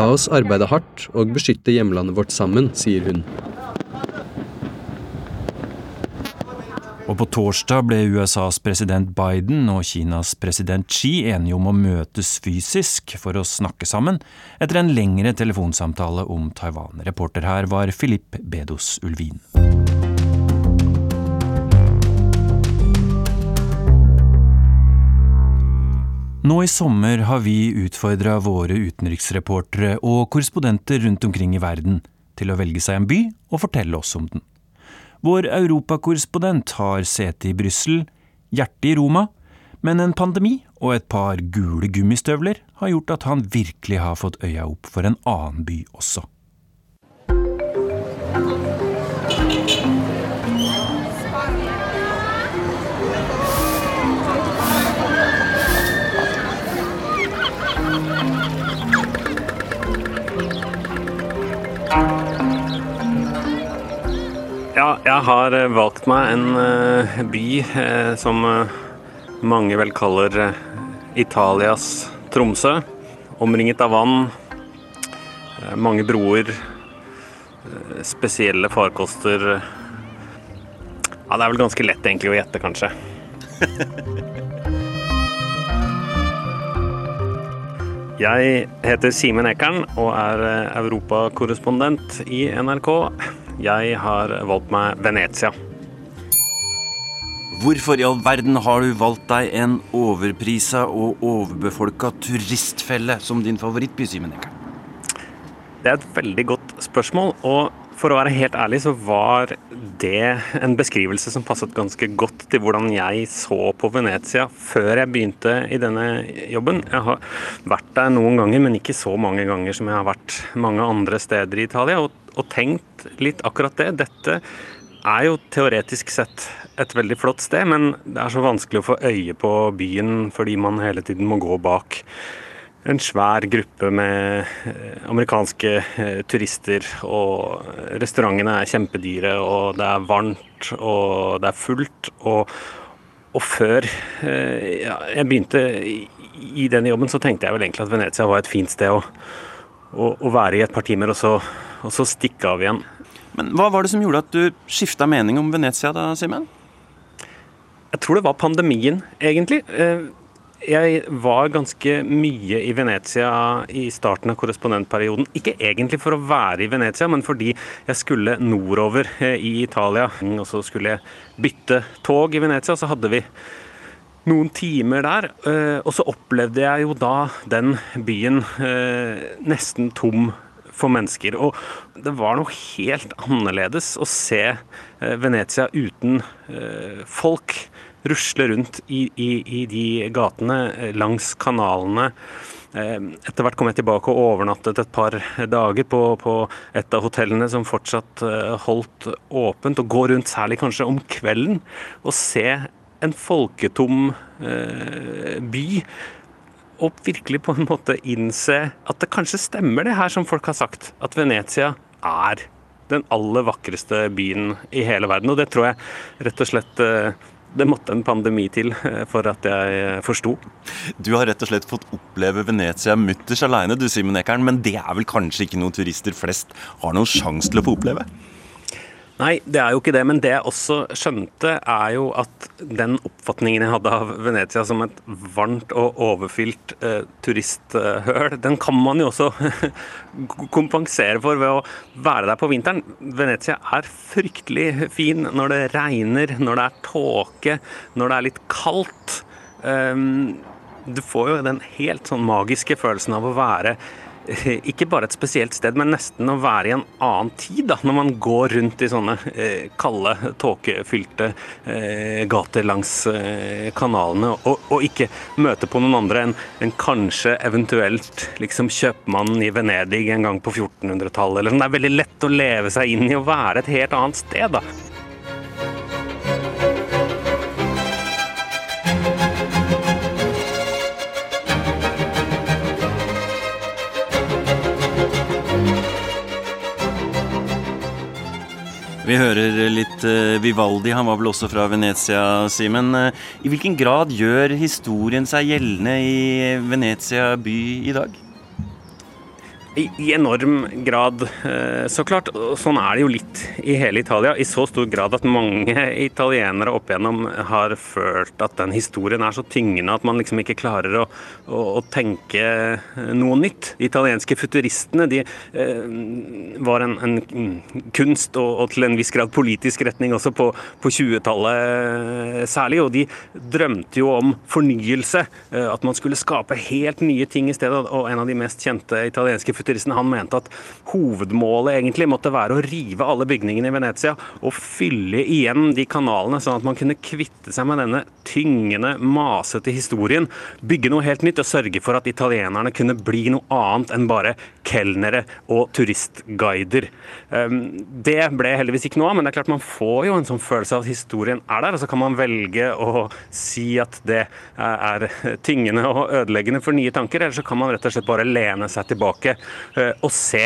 [SPEAKER 24] La oss arbeide hardt og beskytte hjemlandet vårt sammen, sier hun.
[SPEAKER 2] Og på torsdag ble USAs president Biden og Kinas president Xi enige om å møtes fysisk for å snakke sammen, etter en lengre telefonsamtale om Taiwan. Reporter her var Filip Bedos Ulvin. Nå i sommer har vi utfordra våre utenriksreportere og korrespondenter rundt omkring i verden til å velge seg en by og fortelle oss om den. Vår europakorrespondent har sete i Brussel, hjertet i Roma, men en pandemi og et par gule gummistøvler har gjort at han virkelig har fått øya opp for en annen by også.
[SPEAKER 30] Jeg har eh, valgt meg en uh, by uh, som mange vel kaller Italias Tromsø. Omringet av vann, mange broer, spesielle farkoster. Ja, det er vel ganske lett egentlig å gjette, kanskje. <laughs> Jeg heter Simen Ekern og er europakorrespondent i NRK. Jeg har valgt meg Venezia.
[SPEAKER 2] Hvorfor i all verden har du valgt deg en overprisa og overbefolka turistfelle som din favorittby, Simen Ekern?
[SPEAKER 30] Det er et veldig godt spørsmål. og for å være helt ærlig så var det en beskrivelse som passet ganske godt til hvordan jeg så på Venezia før jeg begynte i denne jobben. Jeg har vært der noen ganger, men ikke så mange ganger som jeg har vært mange andre steder i Italia, og, og tenkt litt akkurat det. Dette er jo teoretisk sett et veldig flott sted, men det er så vanskelig å få øye på byen fordi man hele tiden må gå bak en svær gruppe med eh, amerikanske eh, turister. Og restaurantene er kjempedyre, og det er varmt, og det er fullt. Og, og før eh, ja, jeg begynte i denne jobben, så tenkte jeg vel egentlig at Venezia var et fint sted å, å, å være i et par timer, og så, og så stikke av igjen.
[SPEAKER 2] Men hva var det som gjorde at du skifta mening om Venezia da, Simen?
[SPEAKER 30] Jeg tror det var pandemien, egentlig. Jeg var ganske mye i Venezia i starten av korrespondentperioden. Ikke egentlig for å være i Venezia, men fordi jeg skulle nordover eh, i Italia. Og så skulle jeg bytte tog i Venezia, så hadde vi noen timer der. Eh, og så opplevde jeg jo da den byen eh, nesten tom for mennesker. Og det var noe helt annerledes å se Venezia uten folk rusle rundt i, i, i de gatene eh, langs kanalene. Eh, etter hvert kom jeg tilbake og overnattet et par dager på, på, et av hotellene som fortsatt eh, holdt åpent. Og gå rundt, særlig kanskje om kvelden, og se en folketom by. Og virkelig på en måte innse at det kanskje stemmer det her som folk har sagt. At Venezia er den aller vakreste byen i hele verden. Og det tror jeg rett og slett det måtte en pandemi til eh, for at jeg eh, forsto.
[SPEAKER 2] Du har rett og slett fått oppleve Venezia mutters aleine, du Simen Ekern. Men det er vel kanskje ikke noe turister flest har noen sjanse til å få oppleve?
[SPEAKER 30] Nei, det er jo ikke det. Men det jeg også skjønte, er jo at den oppfatningen jeg hadde av Venezia som et varmt og overfylt eh, turisthøl, den kan man jo også <laughs> kompensere for ved å være der på vinteren. Venezia er fryktelig fin når det regner, når det er tåke, når det er litt kaldt. Um, du får jo den helt sånn magiske følelsen av å være <laughs> ikke bare et spesielt sted, men nesten å være i en annen tid. da, Når man går rundt i sånne eh, kalde, tåkefylte eh, gater langs eh, kanalene, og, og, ikke møte på noen andre enn en kanskje eventuelt liksom kjøpmannen i Venedig en gang på 1400-tallet. Det er veldig lett å leve seg inn i å være et helt annet sted. da.
[SPEAKER 2] Hører litt uh, Vivaldi, han var vel også fra Venezia, Simen. Uh, I hvilken grad gjør historien seg gjeldende i Venezia by i dag?
[SPEAKER 30] I, enorm grad, eh, så klart. Sånn er det jo litt i hele Italia. I så stor grad at mange italienere opp igjennom har følt at den historien er så tyngende at man liksom ikke klarer å, å, å tenke noe nytt. De italienske futuristene de eh, var en, en kunst og, og, til en viss grad politisk retning også på, på 20-tallet særlig. Og de drømte jo om fornyelse, eh, at man skulle skape helt nye ting i stedet. Og en av de mest kjente italienske futuristen han mente at hovedmålet egentlig måtte være å rive alle bygningene i Venezia og fylle igjen de kanalene, sånn at man kunne kvitte seg med denne tyngende, masete historien. Bygge noe helt nytt og sørge for at italienerne kunne bli noe annet enn bare kelnere og turistguider. Ehm, det ble heldigvis ikke noe av, men det er klart man får jo en sånn følelse av at historien er der, og så kan man velge å si at det er tyngende og ødeleggende for nye tanker, eller så kan man rett og slett bare lene seg tilbake Eh, å se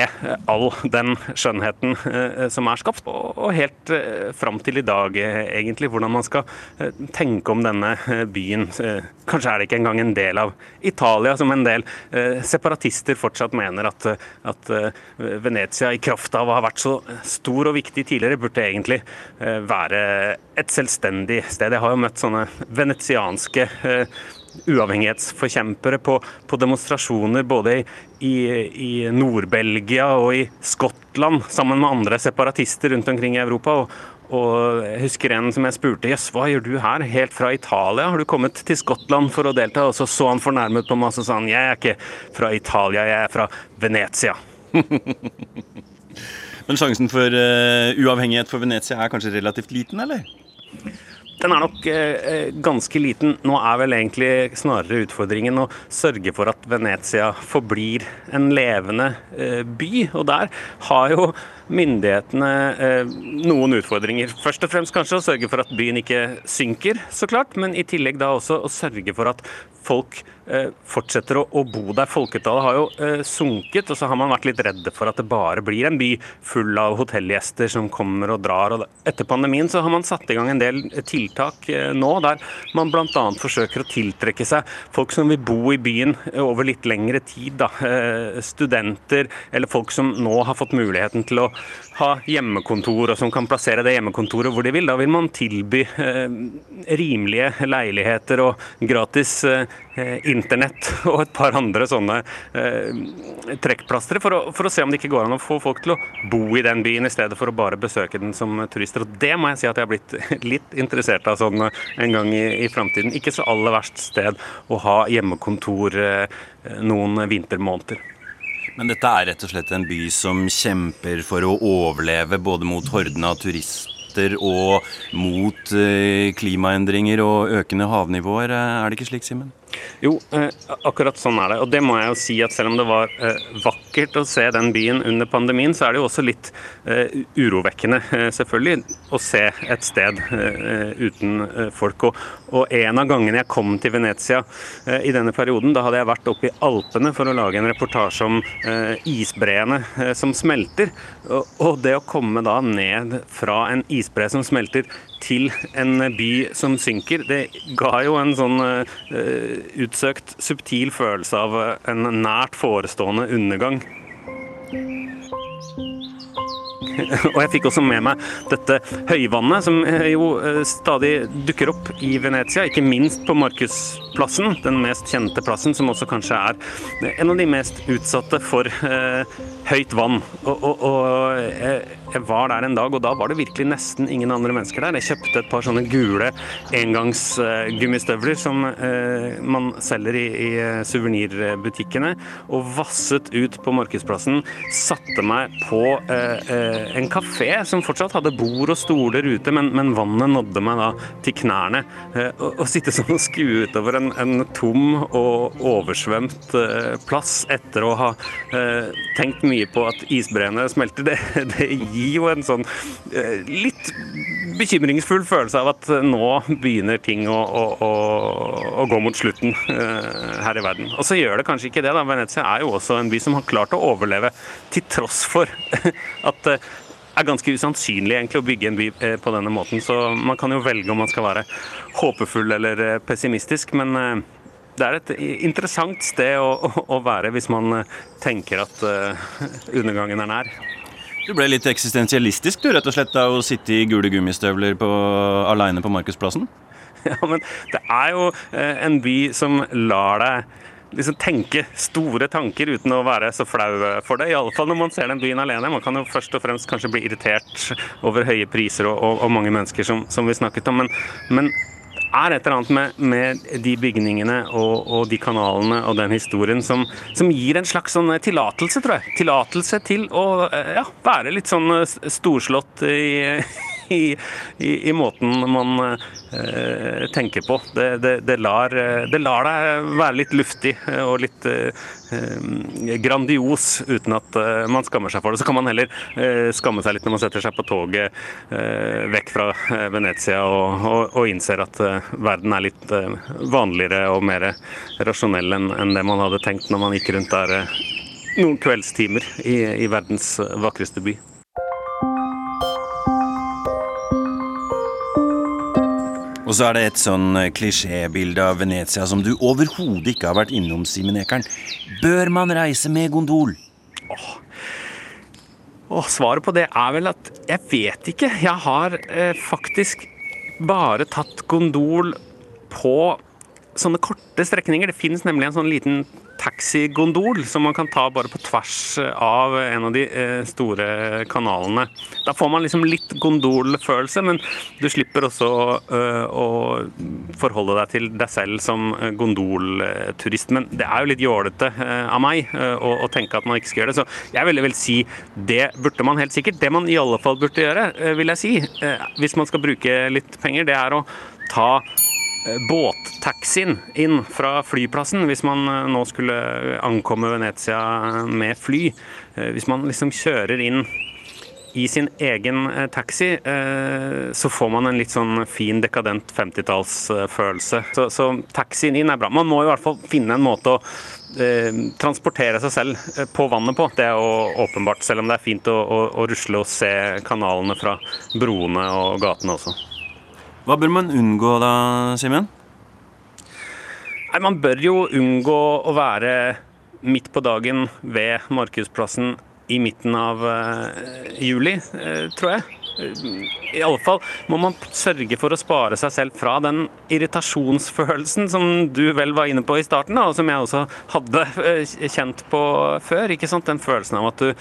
[SPEAKER 30] all den skjønnheten eh, som er skapt, og helt eh, fram til i dag, egentlig. Hvordan man skal tenke om denne byen. Kanskje er det ikke engang en del av Italia, som en del separatister fortsatt mener at, at Venezia, i kraft av å ha vært så stor og viktig tidligere, burde egentlig være et selvstendig sted. Jeg har jo møtt sånne venetianske uavhengighetsforkjempere på, på demonstrasjoner både i, i, Nord-Belgia og i Skottland, sammen med andre separatister rundt omkring i Europa. og og jeg husker en som jeg spurte jøss, hva gjør du her, helt fra Italia? Har du kommet til Skottland for å delta? Og så så han fornærmet på meg og sa han jeg er ikke fra Italia, jeg er fra Venezia. <laughs>
[SPEAKER 31] Men sjansen for uh, uavhengighet for Venezia er kanskje relativt liten, eller?
[SPEAKER 30] Den er nok eh, ganske liten. Nå er vel egentlig snarere utfordringen å sørge for at Venezia forblir en levende eh, by. Og der har jo myndighetene eh, noen utfordringer. Først og fremst kanskje å sørge for at byen ikke synker, så klart. Men i tillegg da også å sørge for at folk Eh, fortsetter å, å, bo der. Folketallet har jo eh, sunket, og så har man vært litt redde for at det bare blir en by full av hotellgjester som kommer og drar. Og etter pandemien så har man satt i gang en del tiltak eh, nå der man bl.a. forsøker å tiltrekke seg folk som vil bo i byen over litt lengre tid. Da. Eh, studenter eller folk som nå har fått muligheten til å ha hjemmekontor, og som kan plassere det hjemmekontoret hvor de vil. Da vil man tilby eh, rimelige leiligheter og gratis eh, internett <laughs> og et par andre sånne eh, trekkplastre for, for, å se om det ikke går an å få folk til å bo i den byen i stedet for å bare besøke den som turister. Og Det må jeg si at jeg har blitt <laughs> litt interessert av sånn en gang i, i framtiden. Ikke så aller verst sted å ha hjemmekontor eh, noen vintermåneder.
[SPEAKER 31] Men dette er rett og slett en by som kjemper for å overleve både mot hordene av turister og mot eh, klimaendringer og økende havnivåer. Er det ikke slik, Simen?
[SPEAKER 30] Jo, eh, akkurat sånn er det. Og det må jeg jo si at selv om det var eh, vakkert å se den byen under pandemien, så er det jo også litt eh, urovekkende, eh, selvfølgelig, å se et sted eh, uten eh, folk. Og, og, en av gangene jeg kom til Venezia i denne perioden, da hadde jeg vært oppe i Alpene for å lage en reportasje om isbreene som smelter. Og, og det å komme da ned fra en isbre som smelter til en by som synker, det ga jo en sånn uh, utsøkt, subtil følelse av en nært forestående undergang. <laughs> Og jeg fikk også med meg dette høyvannet, som eh, jo eh, stadig dukker opp i Venezia. Ikke minst på Markusplassen, den mest kjente plassen, som også kanskje er en av de mest utsatte for eh, høyt vann. Og, og, og jeg, var der en dag, og da var det virkelig nesten ingen andre mennesker der. Jeg kjøpte et par sånne gule engangsgummistøvler som eh, man selger i, i suvenirbutikkene, og vasset ut på Markedsplassen. Satte meg på eh, eh, en kafé som fortsatt hadde bord og stoler ute, men, men vannet nådde meg da til knærne. Å sitte sånn og skue utover en, en tom og oversvømt eh, plass etter å ha eh, tenkt mye på at isbreene smelter, det, <laughs> det gir jo en sånn eh, litt bekymringsfull følelse av at nå begynner ting å, å, å, å gå mot slutten uh, her i verden. Og så gjør det kanskje ikke det. da. Venezia er jo også en by som har klart å overleve til tross for <laughs> at det er ganske usannsynlig egentlig å bygge en by eh, på denne måten. Så man kan jo velge om man skal være håpefull eller pessimistisk. men det er et interessant sted å, å, være hvis man eh, tenker at <laughs> undergangen er nær.
[SPEAKER 31] Du ble litt eksistensialistisk du, rett og slett, av å sitte i gule gummistøvler på, aleine på Markedsplassen? <laughs>
[SPEAKER 30] Ja, men det er jo uh, en by som lar deg liksom tenke store tanker uten å være så flau for det. Iallfall når man ser den byen alene. Man kan jo først og fremst kanskje bli irritert over høye priser og, og, og mange mennesker, som, som, vi snakket om. Men, men er et eller annet med, med de bygningene og, og, de kanalene og den historien som, som gir en slags sånn tillatelse, tror jeg. Tillatelse til å ja, være litt sånn storslått i i, i, i måten man eh, tenker på. Det, det, det, lar, det, lar, deg være litt luftig og litt eh, grandios uten at eh, man skammer seg for det. Så kan man heller eh, skamme seg litt når man setter seg på toget eh, vekk fra eh, Venezia og, og, og, innser at verden er litt vanligere og mer rasjonell enn, en det man hadde tenkt når man gikk rundt der noen kveldstimer i, i verdens vakreste by.
[SPEAKER 31] Og så er det et sånn eh, klisjébilde av Venezia som du overhodet ikke har vært innom, Simen Ekern. Bør man reise med gondol?
[SPEAKER 30] Åh. Åh, svaret på det er vel at jeg vet ikke. Jeg har eh, faktisk bare tatt gondol på sånne korte strekninger. Det finnes nemlig en sånn liten taxigondol som man kan ta bare på tvers av en av de eh, store kanalene. Da får man liksom litt gondolfølelse, men du slipper også uh, å forholde deg til deg selv som gondolturist. Men det er jo litt jålete av meg å, tenke at man ikke skal gjøre det, så jeg ville vel si det burde man helt sikkert. Det man i alle fall burde gjøre, vil jeg si, hvis man skal bruke litt penger, det er å ta Eh, båttaxien inn fra flyplassen hvis man eh, nå skulle ankomme Venezia med fly. Eh, hvis man liksom kjører inn i sin egen taxi, så får man en litt sånn fin, dekadent 50-tallsfølelse. Så, så taxien inn er bra. Man må i hvert fall finne en måte å transportere seg selv på vannet på. Det er jo åpenbart, selv om det er fint å, å, å rusle og se kanalene fra broene og gatene også.
[SPEAKER 31] Hva bør man unngå da, Simen?
[SPEAKER 30] Nei, Man bør jo unngå å være midt på dagen ved Markedsplassen i midten av uh, juli, uh, tror jeg. I alle fall må man sørge for å spare seg selv fra den irritasjonsfølelsen som du vel var inne på i starten, og som jeg også hadde uh, kjent på før. ikke sant? Den følelsen av at du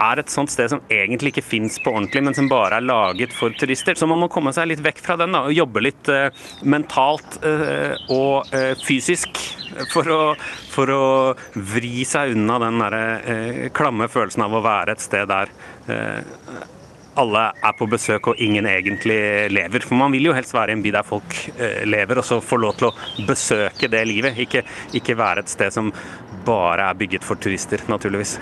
[SPEAKER 30] er et sånt sted som egentlig ikke fins på ordentlig, men som bare er laget for turister. Så man må komme seg litt vekk fra den da, og jobbe litt uh, mentalt uh, og uh, fysisk for å, for å, vri seg unna den der, klamme følelsen av å være et sted der alle er på besøk og ingen egentlig lever. For man vil jo helst være i en by der folk lever, og så få lov til å besøke det livet. Ikke, ikke være et sted som bare er bygget for turister, naturligvis.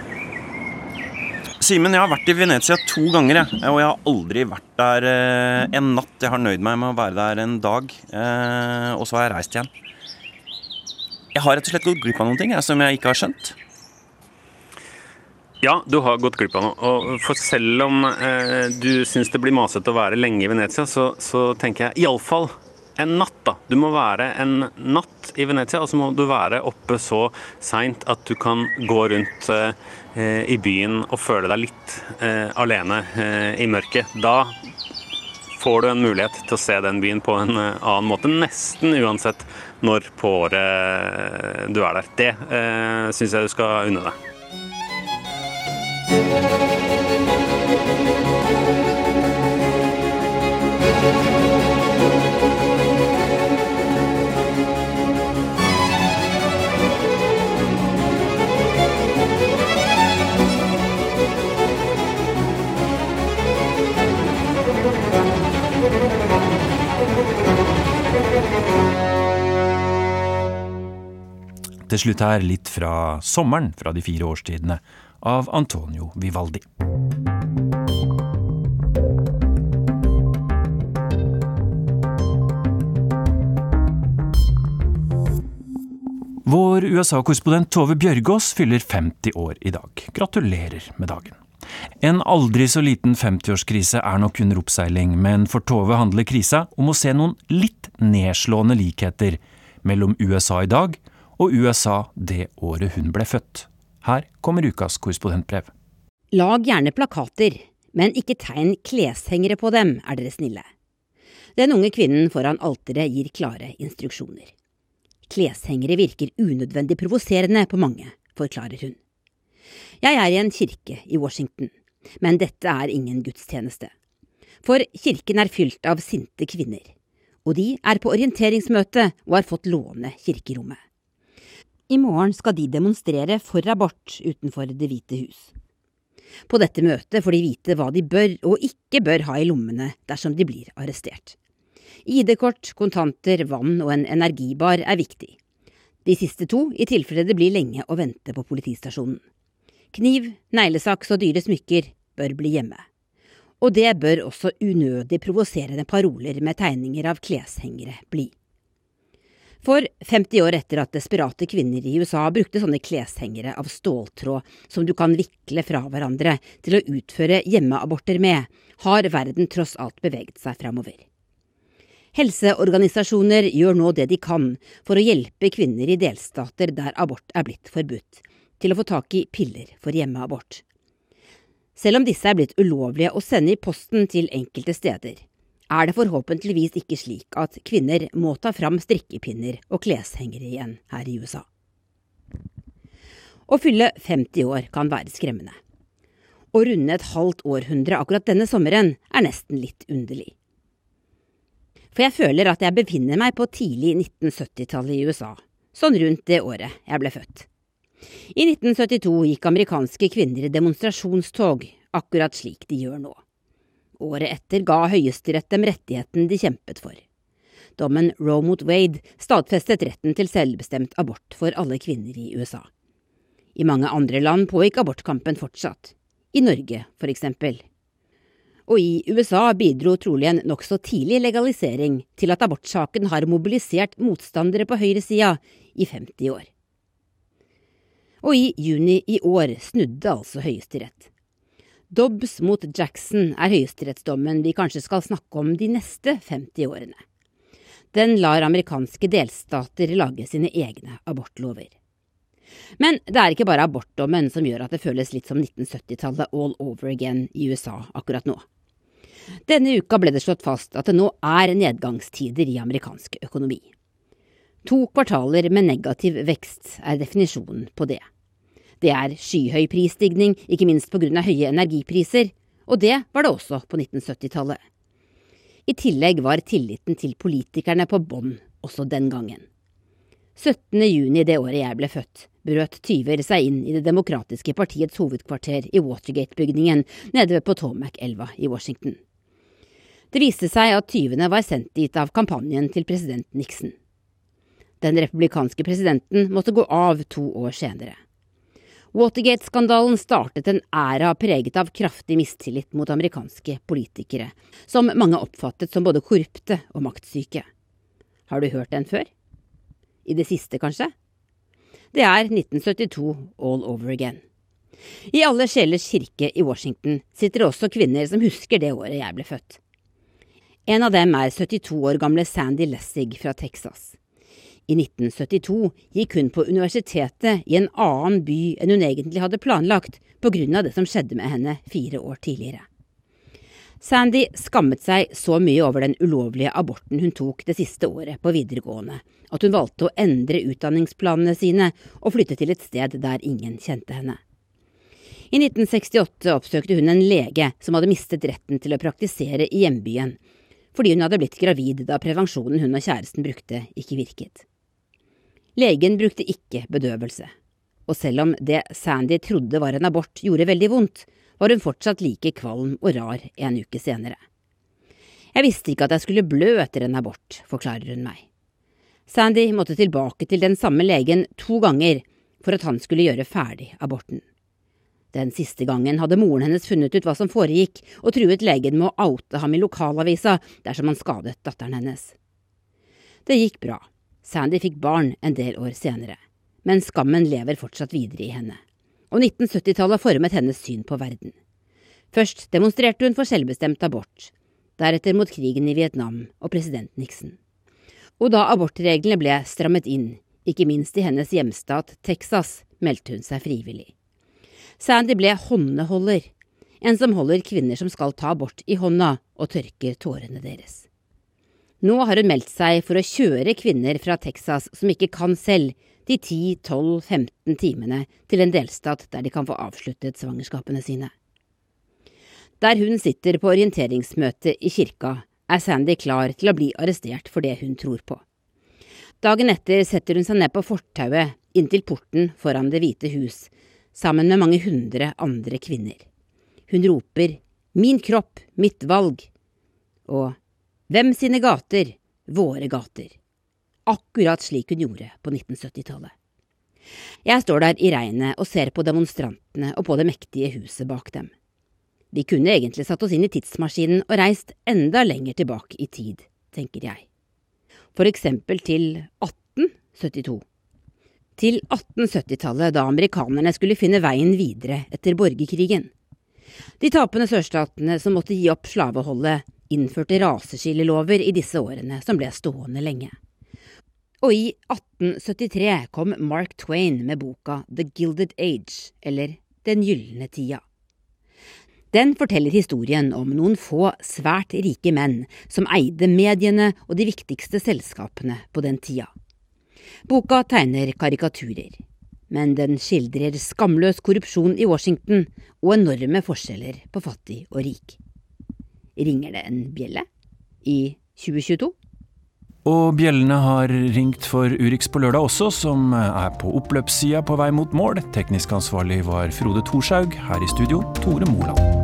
[SPEAKER 31] Simen, jeg har vært i Venezia to ganger, jeg. Og jeg har aldri vært der eh, en natt. Jeg har nøyd meg med å være der en dag, eh, og så har jeg reist igjen. Jeg har rett og slett gått glipp av noen ting jeg, som jeg ikke har skjønt.
[SPEAKER 30] Ja, du har gått glipp av noe. Og for selv om eh, du syns det blir masete å være lenge i Venezia, så, så tenker jeg iallfall en natt, da. Du må være en natt i Venezia, og så må du være oppe så seint at du kan gå rundt eh, Eh, i byen og føle deg litt eh, alene eh, i mørket. Da får du en mulighet til å se den byen på en annen måte, nesten uansett når på året du er der. Det eh, syns jeg du skal unne deg.
[SPEAKER 2] Til slutt her litt fra sommeren fra de fire årstidene av Antonio Vivaldi. Vår USA-korrespondent Tove Bjørgaas fyller 50 år i dag. Gratulerer med dagen. En aldri så liten 50-årskrise er nok under oppseiling, men for Tove handler krisa om å se noen litt nedslående likheter mellom USA i dag og USA det året hun ble født. Her kommer ukas korrespondentbrev.
[SPEAKER 32] Lag gjerne plakater, men ikke tegn kleshengere på dem, er dere snille. Den unge kvinnen foran alteret gir klare instruksjoner. Kleshengere virker unødvendig provoserende på mange, forklarer hun. Jeg er i en kirke i Washington, men dette er ingen gudstjeneste. For kirken er fylt av sinte kvinner, og de er på orienteringsmøte og har fått låne kirkerommet. I morgen skal de demonstrere for abort utenfor Det hvite hus. På dette møtet får de vite hva de bør og ikke bør ha i lommene dersom de blir arrestert. ID-kort, kontanter, vann og en energibar er viktig. De siste to i tilfelle det blir lenge å vente på politistasjonen. Kniv, neglesaks og dyre smykker bør bli hjemme. Og det bør også unødig provoserende paroler med tegninger av kleshengere bli. For 50 år etter at desperate kvinner i USA brukte sånne kleshengere av ståltråd som du kan vikle fra hverandre til å utføre hjemmeaborter med, har verden tross alt beveget seg framover. Helseorganisasjoner gjør nå det de kan for å hjelpe kvinner i delstater der abort er blitt forbudt, til å få tak i piller for hjemmeabort. Selv om disse er blitt ulovlige å sende i posten til enkelte steder, er det forhåpentligvis ikke slik at kvinner må ta fram strikkepinner og kleshengere igjen her i USA. Å fylle 50 år kan være skremmende. Å runde et halvt århundre akkurat denne sommeren er nesten litt underlig. For jeg føler at jeg befinner meg på tidlig 1970-tallet i USA, sånn rundt det året jeg ble født. I 1972 gikk amerikanske kvinner i demonstrasjonstog, akkurat slik de gjør nå. Året etter ga Høyesterett dem rettigheten de kjempet for. Dommen Roe mot Wade stadfestet retten til selvbestemt abort for alle kvinner i USA. I mange andre land pågikk abortkampen fortsatt. I Norge, for eksempel. Og i USA bidro trolig en nokså tidlig legalisering til at abortsaken har mobilisert motstandere på høyresida i 50 år. Og i juni i år snudde altså Høyesterett. Dobbs mot Jackson er høyesterettsdommen vi kanskje skal snakke om de neste 50 årene. Den lar amerikanske delstater lage sine egne abortlover. Men det er ikke bare abortdommen som gjør at det føles litt som 1970-tallet all over again i USA akkurat nå. Denne uka ble det slått fast at det nå er nedgangstider i amerikansk økonomi. To kvartaler med negativ vekst er definisjonen på det. Det er skyhøy prisstigning, ikke minst på av høye energipriser, og det var det også på 1970-tallet. I tillegg var tilliten til politikerne på bånn også den gangen. 17. juni det året jeg ble født, brøt tyver seg inn i Det demokratiske partiets hovedkvarter i Watergate-bygningen nede ved Potomac-elva i Washington. Det viste seg at tyvene var sendt dit av kampanjen til president Nixon. Den republikanske presidenten måtte gå av to år senere. Watergate-skandalen startet en æra preget av kraftig mistillit mot amerikanske politikere, som mange oppfattet som både korrupte og maktsyke. Har du hørt den før? I det siste, kanskje? Det er 1972 all over again. I Alle sjelers kirke i Washington sitter det også kvinner som husker det året jeg ble født. En av dem er 72 år gamle Sandy Lessig fra Texas. I 1972 gikk hun på universitetet i en annen by enn hun egentlig hadde planlagt, av det som skjedde med henne fire år tidligere. Sandy skammet seg så mye over den ulovlige aborten hun tok det siste året på videregående, at hun valgte å endre utdanningsplanene sine og flytte til et sted der ingen kjente henne. I 1968 oppsøkte hun en lege som hadde mistet retten til å praktisere i hjembyen, fordi hun hadde blitt gravid da prevensjonen hun og kjæresten brukte, ikke virket. Legen brukte ikke bedøvelse, og selv om det Sandy trodde var en abort gjorde veldig vondt, var hun fortsatt like kvalm og rar en uke senere. Jeg visste ikke at jeg skulle blø etter en abort, forklarer hun meg. Sandy måtte tilbake til den samme legen to ganger for at han skulle gjøre ferdig aborten. Den siste gangen hadde moren hennes funnet ut hva som foregikk, og truet legen med å oute ham i lokalavisa dersom han skadet datteren hennes. Det gikk bra, Sandy fikk barn en del år senere, men skammen lever fortsatt videre i henne, og 1970-tallet formet hennes syn på verden. Først demonstrerte hun for selvbestemt abort, deretter mot krigen i Vietnam og president Nixon. Og da abortreglene ble strammet inn, ikke minst i hennes hjemstat Texas, meldte hun seg frivillig. Sandy ble håndeholder, en som holder kvinner som skal ta abort i hånda og tørker tårene deres. Nå har hun meldt seg for å kjøre kvinner fra Texas som ikke kan selv, de 10-12-15 timene til en delstat der de kan få avsluttet svangerskapene sine. Der hun sitter på orienteringsmøte i kirka, er Sandy klar til å bli arrestert for det hun tror på. Dagen etter setter hun seg ned på fortauet inntil porten foran Det hvite hus, sammen med mange hundre andre kvinner. Hun roper Min kropp, mitt valg og Hvem sine gater? Våre gater. Akkurat slik hun gjorde på 1970-tallet. Jeg står der i regnet og ser på demonstrantene og på det mektige huset bak dem. Vi kunne egentlig satt oss inn i tidsmaskinen og reist enda lenger tilbake i tid, tenker jeg. For eksempel til 1872. Til 1870-tallet, da amerikanerne skulle finne veien videre etter borgerkrigen. De tapende sørstatene som måtte gi opp slaveholdet, innførte raseskillelover i disse årene, som ble stående lenge. Og i 1873 kom Mark Twain med boka The Gilded Age, eller Den gylne tida. Den forteller historien om noen få svært rike menn som eide mediene og de viktigste selskapene på den tida. Boka tegner karikaturer, men den skildrer skamløs korrupsjon i Washington og enorme forskjeller på fattig og rik. Ringer det en bjelle i 2022?
[SPEAKER 2] Og bjellene har ringt for Urix på lørdag også, som er på oppløpssida på vei mot mål. Teknisk ansvarlig var Frode Thorshaug. Her i studio, Tore Moland.